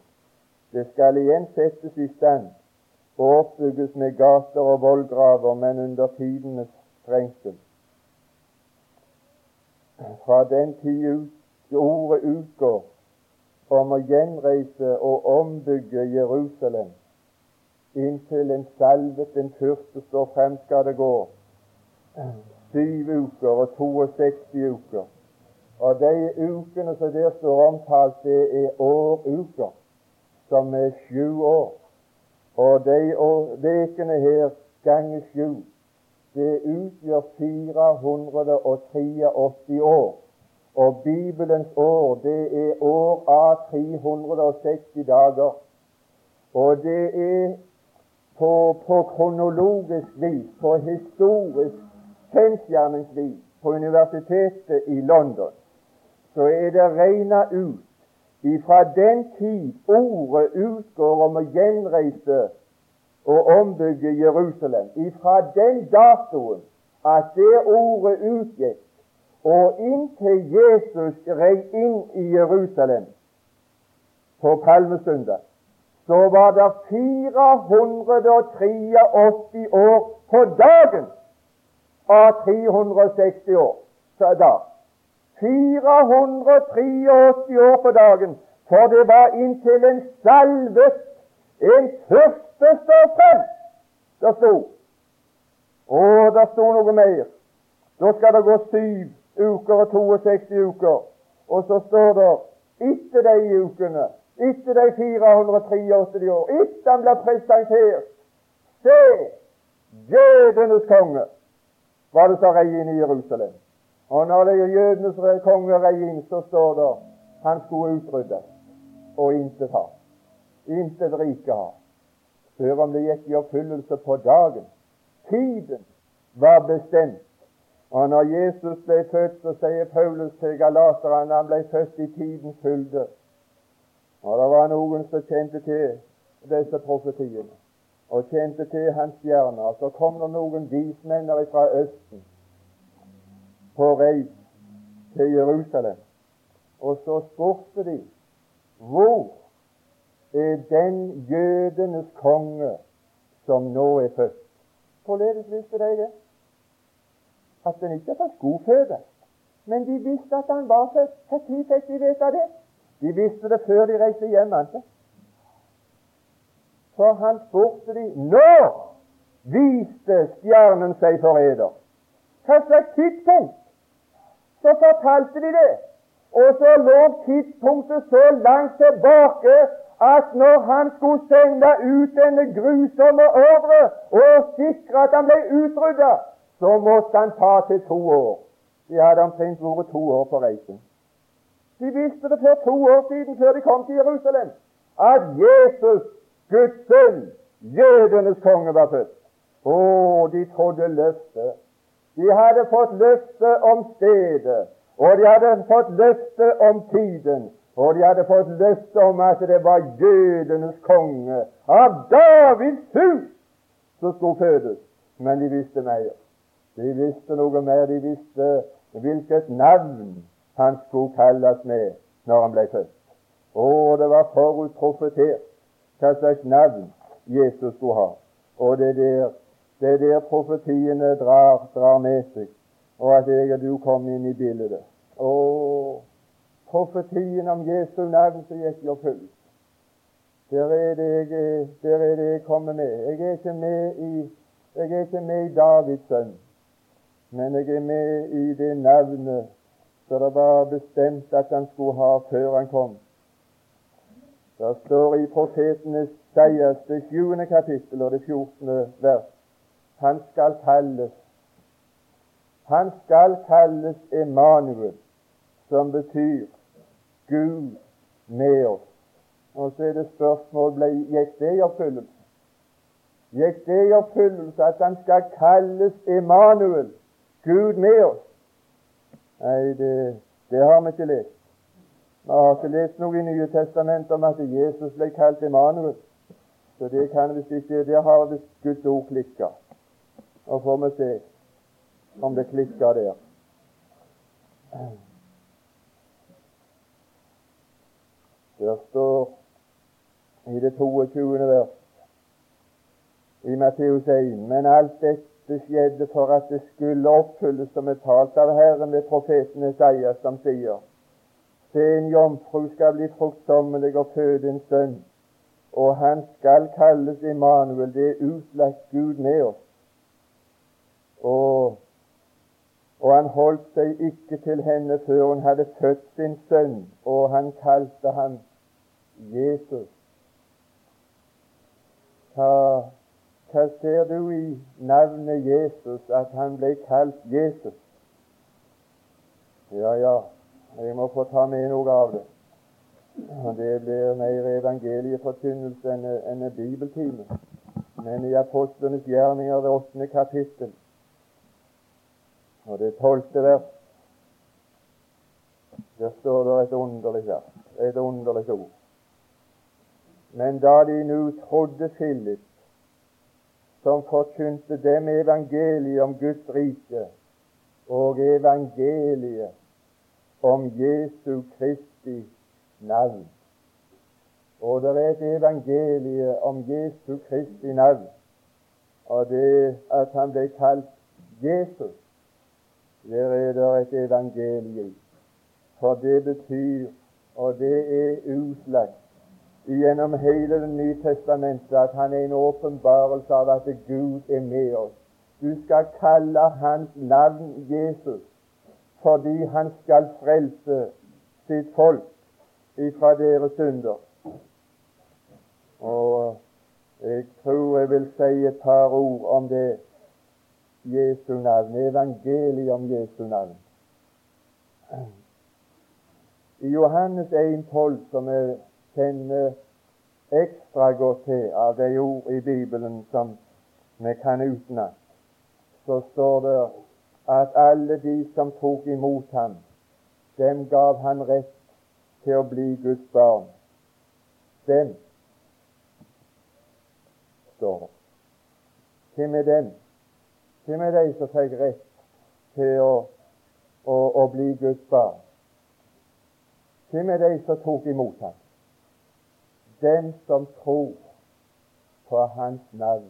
Det skal igjen settes i stand og oppbygges med gater og vollgraver, men under tidenes trengsel. Fra den tid ordet utgår om å gjenreise og ombygge Jerusalem, inntil en salvet, den første, står frem, skal det gå syv uker og 62 uker. Og de ukene som der står omtalt, det er åruker, som er sju år. Og de ukene her ganger sju, det utgjør 483 år. Og Bibelens år, det er år av 360 dager. Og det er på, på kronologisk vis, på historisk kjensgjerningsvis, på universitetet i London, så er det regna ut ifra den tid ordet utgår om å gjenreise og ombygge Jerusalem, ifra den datoen at det ordet utgikk, og inntil Jesus rei inn i Jerusalem på palmesøndag, så var det 483 år på dagen av 360 år. Så da 483 år på dagen, for det var inntil en salvet, en første står frem. Det sto. Å, det sto noe mer. Da skal det gå syv uker og 62 uker. Og så står det etter de ukene, etter de 483 år, etter han blir presentert Se, jødenes konge var det som rei inn i Jerusalem. Og når det er jødenes konge inn, så står det han skulle utryddes og intet ha. Intet rike ha. Før om det gikk i oppfyllelse på dagen. Tiden var bestemt. Og når Jesus ble født, så sier Paulus til galaterne han ble født i tidens fylde. Og det var noen som kjente til disse profetiene, og kjente til hans stjerner. Så kom det noen vismenn fra Østen på reis til Jerusalem. Og så spurte de hvor er den jødenes konge som nå er født? Hvorledes visste de det? At den ikke skulle skoføde. Men de visste at han var født. Når fikk de vite det? De visste det før de reiste hjem. Ikke? For han spurte de når viste stjernen seg for eder? Hva slags tidspunkt? Så fortalte de det. Og så lå tidspunktet så langt tilbake at når han skulle sende ut denne grusomme ordre og sikre at han ble utrydda, så måtte han ta til to år. De hadde omtrent vært to år på reisen. De visste det for to år siden, før de kom til Jerusalem, at Jesus, Guds sønn, jødenes konge, var født. Å, de trodde løftet. De hadde fått løfte om stedet, og de hadde fått løfte om tiden, og de hadde fått løfte om at det var jødenes konge av Davids hus som skulle fødes. Men de visste mer. De visste noe mer. De visste hvilket navn han skulle kalles med når han ble født. Og det var forutprofetert hva slags navn Jesus skulle ha. Og det er der, det er der profetiene drar, drar med seg og at jeg og du kom inn i bildet. Og profetien om Jesu navn som gikk i oppfyllelse. Der er det jeg, der er det jeg kommer med. Jeg er ikke med i, jeg er ikke med i Davids sønn, men jeg er med i det navnet som det var bestemt at han skulle ha før han kom. Det står i profetenes Seiers, det sjuende kapittel og det fjortende vers, han skal kalles han skal kalles Emanuel, som betyr Gud med oss. Og så er det spørsmål ble, gikk det i oppfyllelse? Gikk det i oppfyllelse at han skal kalles Emanuel, Gud med oss? Nei, det, det har vi ikke lest. Vi har ikke lest noe i Nye testamentet om at Jesus ble kalt Emanuel. Så det kan visst ikke Der har visst Guds ord klikka. Nå får vi se om det klikker der. Der står i det 22. vers i Matteus 1.: Men alt dette skjedde for at det skulle oppfylles som er talt av Herren ved profeten Esaias, som sier:" Se, en jomfru skal bli fruktsommelig og føde en sønn, og han skal kalles Immanuel, det er utlagt Gud med oss. Og og han holdt seg ikke til henne før hun hadde født sin sønn, og han kalte ham Jesus. Hva, Hva ser du i navnet Jesus, at han ble kalt Jesus? Ja, ja, jeg må få ta med noe av det. Det blir mer evangelieforkynnelse enn en bibeltime. Men i apostlenes gjerninger, det åttende kapittel, og det tolvte vers, der står det et underlig vers, et underlig ord. Men da de nå trodde Philip, som forkynte dem evangeliet om Guds rike og evangeliet om Jesu Kristi navn. Og det er et evangelie om Jesu Kristi navn, og det at han ble kalt Jesus. Der er det et evangelium. For det betyr, og det er utlagt gjennom hele Det nye testamentet, at han er en åpenbarelse av at Gud er med oss. Du skal kalle hans navn Jesus fordi han skal frelse sitt folk ifra deres synder. Og jeg tror jeg vil si et par ord om det Jesu navn, evangeliet om Jesu navn. I Johannes 1,12, som vi kjenner ekstra godt til av de ord i Bibelen som vi kan utenat, så står det at alle de som tok imot ham, dem gav han rett til å bli Guds barn. Dem, står det. Hvem er dem? Hvem er de som fikk rett til å, å, å bli Guds barn? Hvem er de som tok imot ham? Den som tror på Hans navn.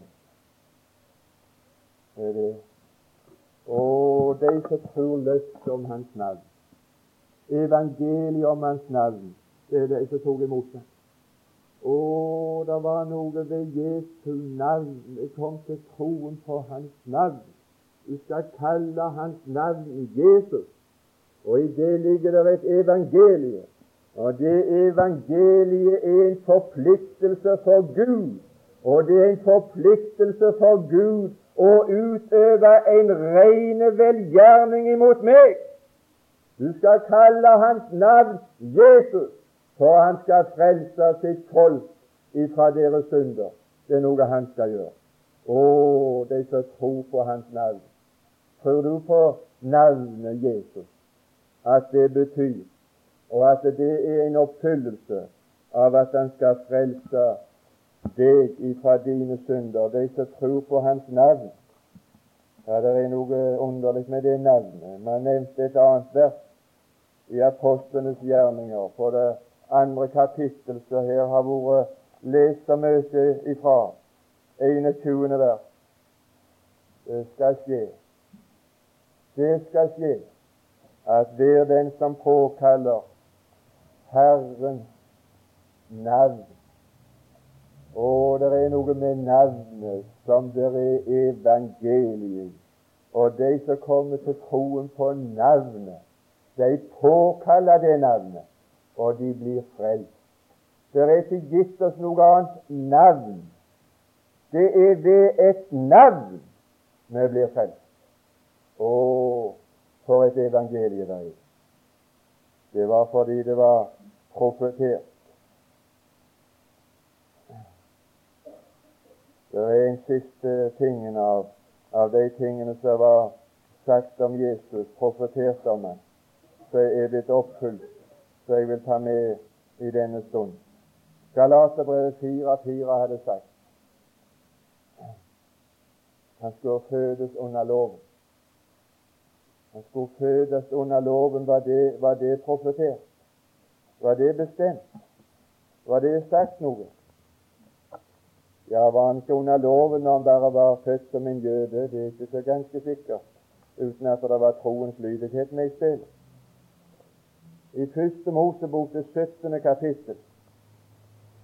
Det er det. Og de som tror løftet om Hans navn evangeliet om Hans navn. Det er de som tok imot det. Å, det var noe ved Jesu navn. Jeg kom til troen på Hans navn. Du skal kalle Hans navn Jesus. Og i det ligger det et evangelie. Og det evangeliet er en forpliktelse for Gud. Og det er en forpliktelse for Gud å utøve en rene velgjerning imot meg. Du skal kalle hans navn Jesus, for han skal frelse sitt folk ifra deres synder. Det er noe han skal gjøre. Å, de som tror på hans navn. Tror du på navnet Jesus? At det betyr, og at det er en oppfyllelse av at han skal frelse deg ifra dine synder, de som tror på hans navn. Ja, det er noe underlig med det navnet. Man nevnte et annet vers i apostlenes gjerninger, på det andre kapittel som her har vært lest så mye ifra, 21. vers. Det skal skje. Det skal skje at hver den som påkaller Herrens navn Og det er noe med navnet som det er evangeliet. Og de som kommer til troen på navnet, de påkaller det navnet, og de blir frelst. Det er ikke gitt oss noe annet navn. Det er ved et navn vi blir frelst. Å, for et evangelie det er. Det var fordi det var profetert. Det er en siste tingen av, av de tingene som var sagt om Jesus, profetert om ham som er blitt oppfylt, som jeg vil ta med i denne stund. Galaterbrevet 4.4 hadde sagt han skulle fødes under loven. Han skulle fødes under loven. Var det, var det profetert? Var det bestemt? Var det sagt noe? Ja, var han ikke under loven når han bare var født som en jøde? Det er ikke så ganske sikkert, uten at det var troens lydighet med i spillet i Første Mosebok, det 17. kapittel,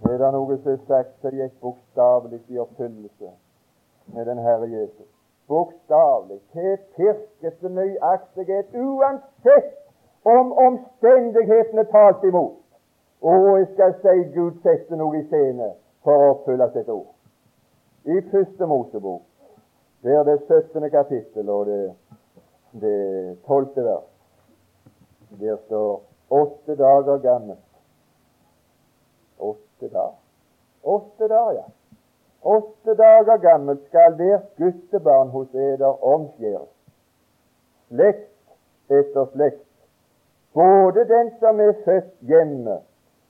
er det noe som er sagt som gikk bokstavelig i oppfyllelse med den Herre Jesus. Bokstavelig, til pirkete nøyaktighet, uansett om omstendighetene talt imot. Og jeg skal si Gud setter noe i scene for å oppfylle sitt ord. i første Mosebok, det er det 17. kapittel og det, det 12. vers. Der står åtte dager gammelt. Åtte dager? Åtte dager, ja. Åtte dager gammelt skal hvert guttebarn hos eder omskjæres. Slekt etter slekt. Både den som er født hjemme,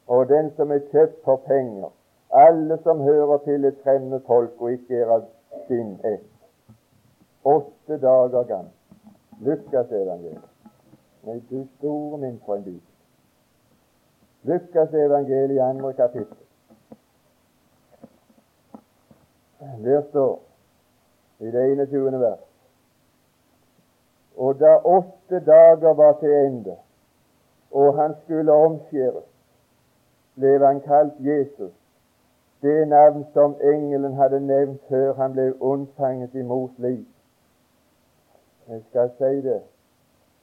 og den som er kjøpt for penger. Alle som hører til et fremmed folk og ikke er av sin ett. Åtte dager gammel. Lukas evangeliet. Nei, du store min for en bibel. Lukas evangeliet andre kapittel. Der står i det 21. vers Og da åtte dager var til ende, og han skulle omskjæres, ble han kalt Jesus, det navn som engelen hadde nevnt før han ble unnfanget i mors liv. Jeg skal si det,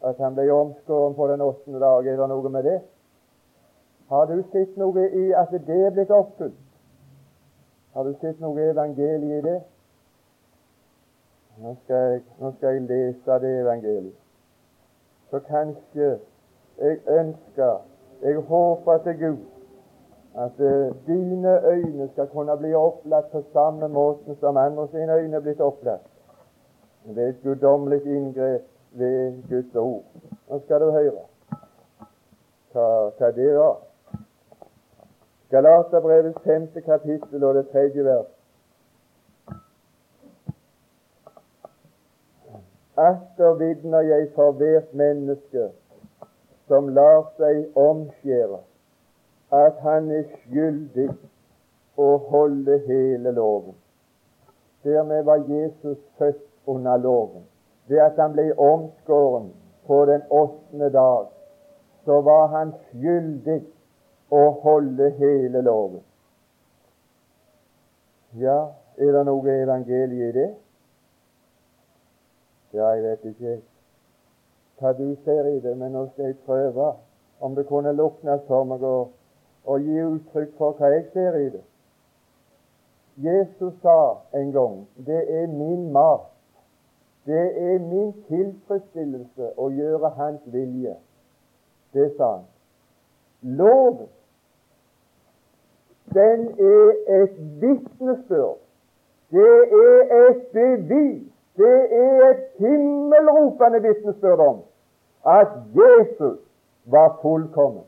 at han ble omskåren på den åttende dag. Er det noe med det? Har du sett noe i at det er blitt oppfylt? Har du sett noe evangeliet i det? Nå skal, jeg, nå skal jeg lese det evangeliet. Så kanskje jeg ønsker, jeg håper til Gud, at uh, dine øyne skal kunne bli opplatt på samme måte som andre sine øyne er blitt opplatt. Det er et guddommelig inngrep ved Guds ord. Nå skal du høre hva, hva det var. Galaterbrevets femte kapittel og det tredje vers. Atter vitner jeg for hvert menneske som lar seg omskjære, at han er skyldig å holde hele loven. Dermed var Jesus født under loven. Det at han ble omskåren på den åttende dag, så var han skyldig å holde hele loven. Ja, er det noe evangelie i det? Ja, jeg vet ikke hva du ser i det, men nå skal jeg prøve om det kunne luknes for meg å, å gi uttrykk for hva jeg ser i det. Jesus sa en gang det er min mat, det er min tilfredsstillelse å gjøre Hans vilje. Det sa han. Loven den er et vitnesbyrd. Det er et bevis. Det er et himmelropende vitnesbyrd om at Jesus var fullkommen.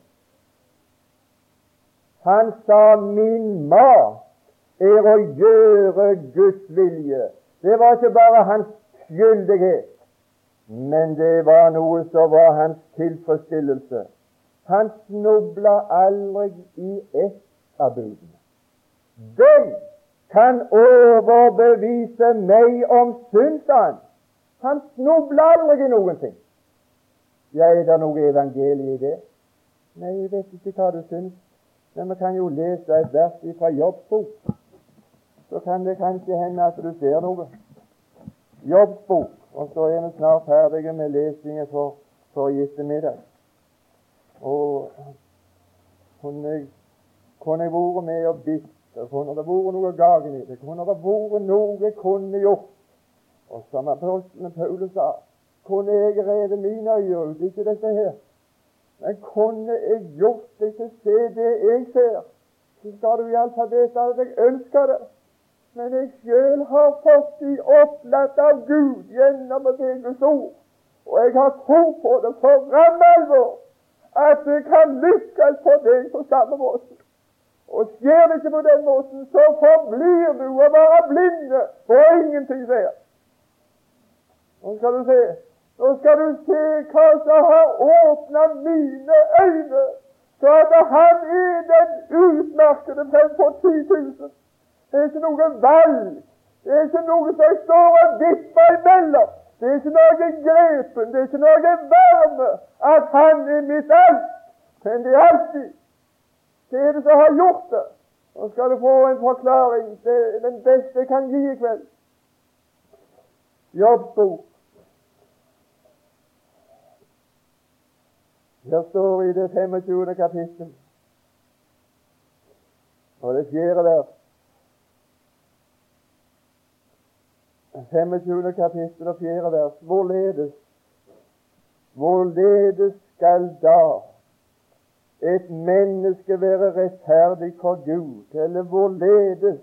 Han sa 'min mat er å gjøre Guds vilje'. Det var ikke bare hans skyldighet, men det var noe som var hans tilfredsstillelse. Han snubla aldri i ett av budene. Den kan overbevise meg om synd, sa han. Snubler aldri i noen ting. Ja, er det noe evangelie i det? Nei, jeg vet ikke hva du syns, men vi kan jo lese et vers fra Jobbs bok. Så kan det kanskje hende at du ser noe. Jobbs bok. Og så er vi snart ferdige med lesingen for, for i ettermiddag. Og kunne jeg kunne jeg vært med og bitt, og kunne det vært noe det, kunne det vært noe jeg kunne gjort. Og som apostelen Paulus sa, kunne jeg revet mine øyne ut, ikke dette her. Men kunne jeg gjort deg til å se det jeg ser, så skal du iallfall vite at jeg ønsker det. Men jeg sjøl har fått de opplatt av Gud gjennom det Guds ord. Og jeg har tro på det for ramme alvor at det kan lykkes for deg på samme måte. Og skjer det ikke på den måten, så forblir du å være blinde og ingenting ser. Nå skal du se Nå skal du se hva som har åpna mine øyne, så at han er den utmerkede fremfor 10 000. Det er ikke noe valg. Det er ikke noe som står og vipper imellom. Det er ikke noe grepen, det er ikke noe varme at han er mitt alt. Men det er alltid hva er det som har gjort det? Nå skal du få en forklaring. Det er den beste jeg kan gi i kveld. Jobbbok. Der står i det 25. kapittel og det fjerde vers. 25. kapittel og fjerde vers. Hvorledes Hvorledes skal da et menneske være rettferdig for Gud, eller hvorledes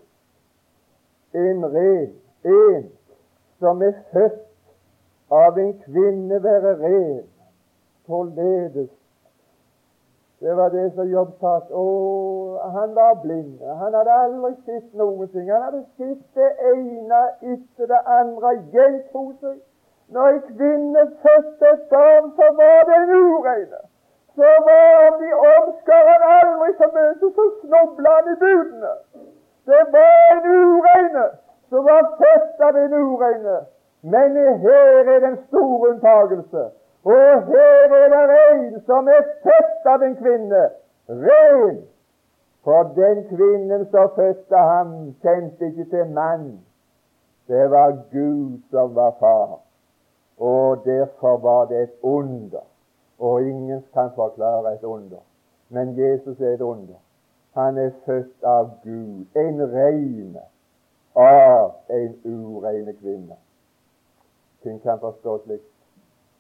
en ren, en som er født av en kvinne, være ren, hvorledes det var det som Jobb sa. Å, han var blind. Han hadde aldri sett noen ting. Han hadde sett det ene etter det andre gjento seg. Når en kvinne fødte et barn, så var det en ureine. Så var de omskar han aldri så mye, så snubla han i budene. Det var en ureine som var født av en ureine. Men her er den store unntagelse. Og her er det en som er født av en kvinne, ren. For den kvinnen som fødte ham, kjente ikke til mann. Det var Gud som var far. Og derfor var det et under. Og ingen kan forklare et under. Men Jesus er et under. Han er født av Gud, en reine av en ureine kvinne. Ting kan forstå slik.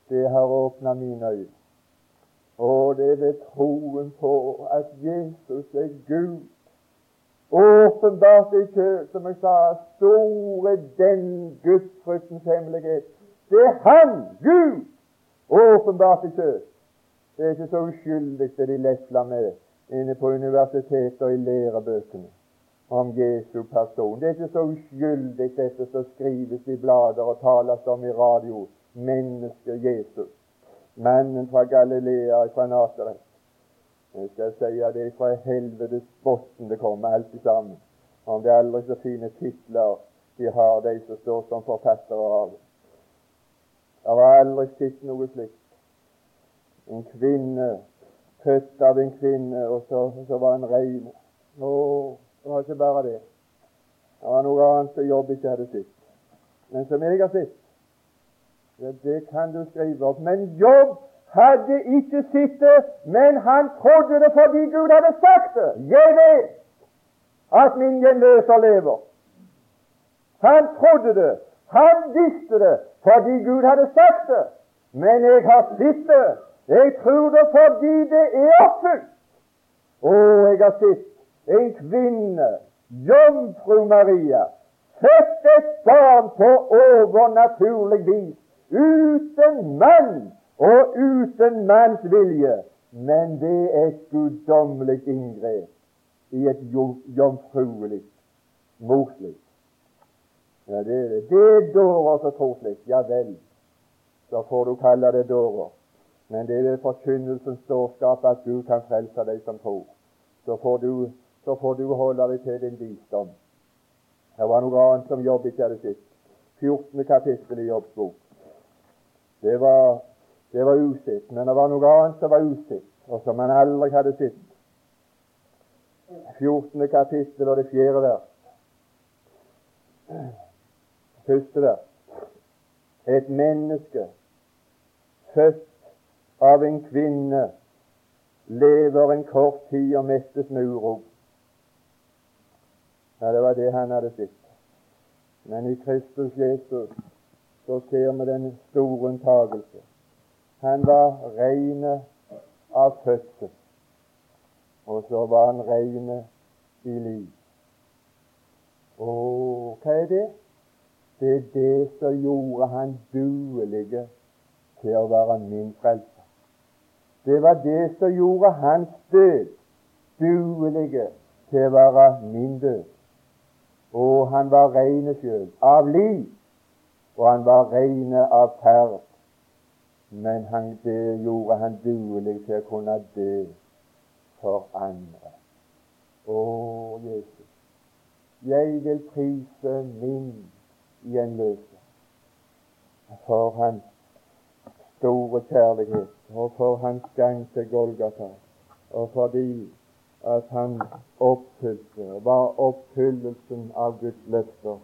det har åpna mine øyne. Og det er ved troen på at Jesus er Gud. Åpenbart i kjø, som jeg sa, store den gudsfryktens hemmelighet. Det er Han, Gud, åpenbart i kjø. Det er ikke så uskyldig det de lesler med inne på universitetet og i lærebøkene om Jesu person. Det er ikke så uskyldig dette som skrives i blader og tales om i radio mennesket Jesus, mannen fra Galilea, fra Nasaret. Jeg skal si at det er fra helvetes bunn det kommer, alt sammen. Om det er aldri så fine titler de har, de som står som forfattere av det. Jeg har aldri sett noe slikt. En kvinne, født av en kvinne, og så, så var han rein. Å, det var ikke bare det. Det var noe annet som Jobb ikke hadde sett, men som jeg har sett. Ja, det kan du skrive opp. Men Jobb hadde ikke sett det, men han trodde det fordi Gud hadde sagt det. Jeg vet at min gjenløser lever. Han trodde det. Han visste det fordi Gud hadde sagt det. Men jeg har sett det. Jeg tror det fordi det er oppfylt. Å, jeg har sett en kvinne, jomfru Maria, født et barn på overnaturlig vis uten mann og uten manns vilje. Men det er et guddommelig inngrep i et jomfruelig morsliv. Ja, det er det. Det er dårer som tror slikt. Ja vel, så får du kalle det dårer. Men det er ved forkynnelsens dårskap at Gud kan frelse deg som tror. Så får du, så får du holde deg til din visdom. Det var noe annet som Jobb ikke hadde sett. 14. kapittel i Jobbs bok. Det var, det var usett. Men det var noe annet som var usett, og som man aldri hadde sett. 14. kapittel og det fjerde vers. Første vers. Et menneske født av en kvinne lever en kort tid og mestes med uro. Ja, det var det han hadde sett. Men i Kristus Jesus så ser vi den store unntagelse. Han var reine av fødsel, og så var han reine i liv. Og hva er det? Det er det som gjorde han duelig til å være min frelser. Det var det som gjorde hans død duelig til å være min død. Og han var reine sjøl, av liv og han var reine av ferd. Men han, det gjorde han duelig til å kunne dø for andre. Å, Jesus, jeg vil prise min gjenløser for hans store kjærlighet og for hans gang til Golgata, og fordi at han oppfylte, var oppfyllelsen av Guds løfter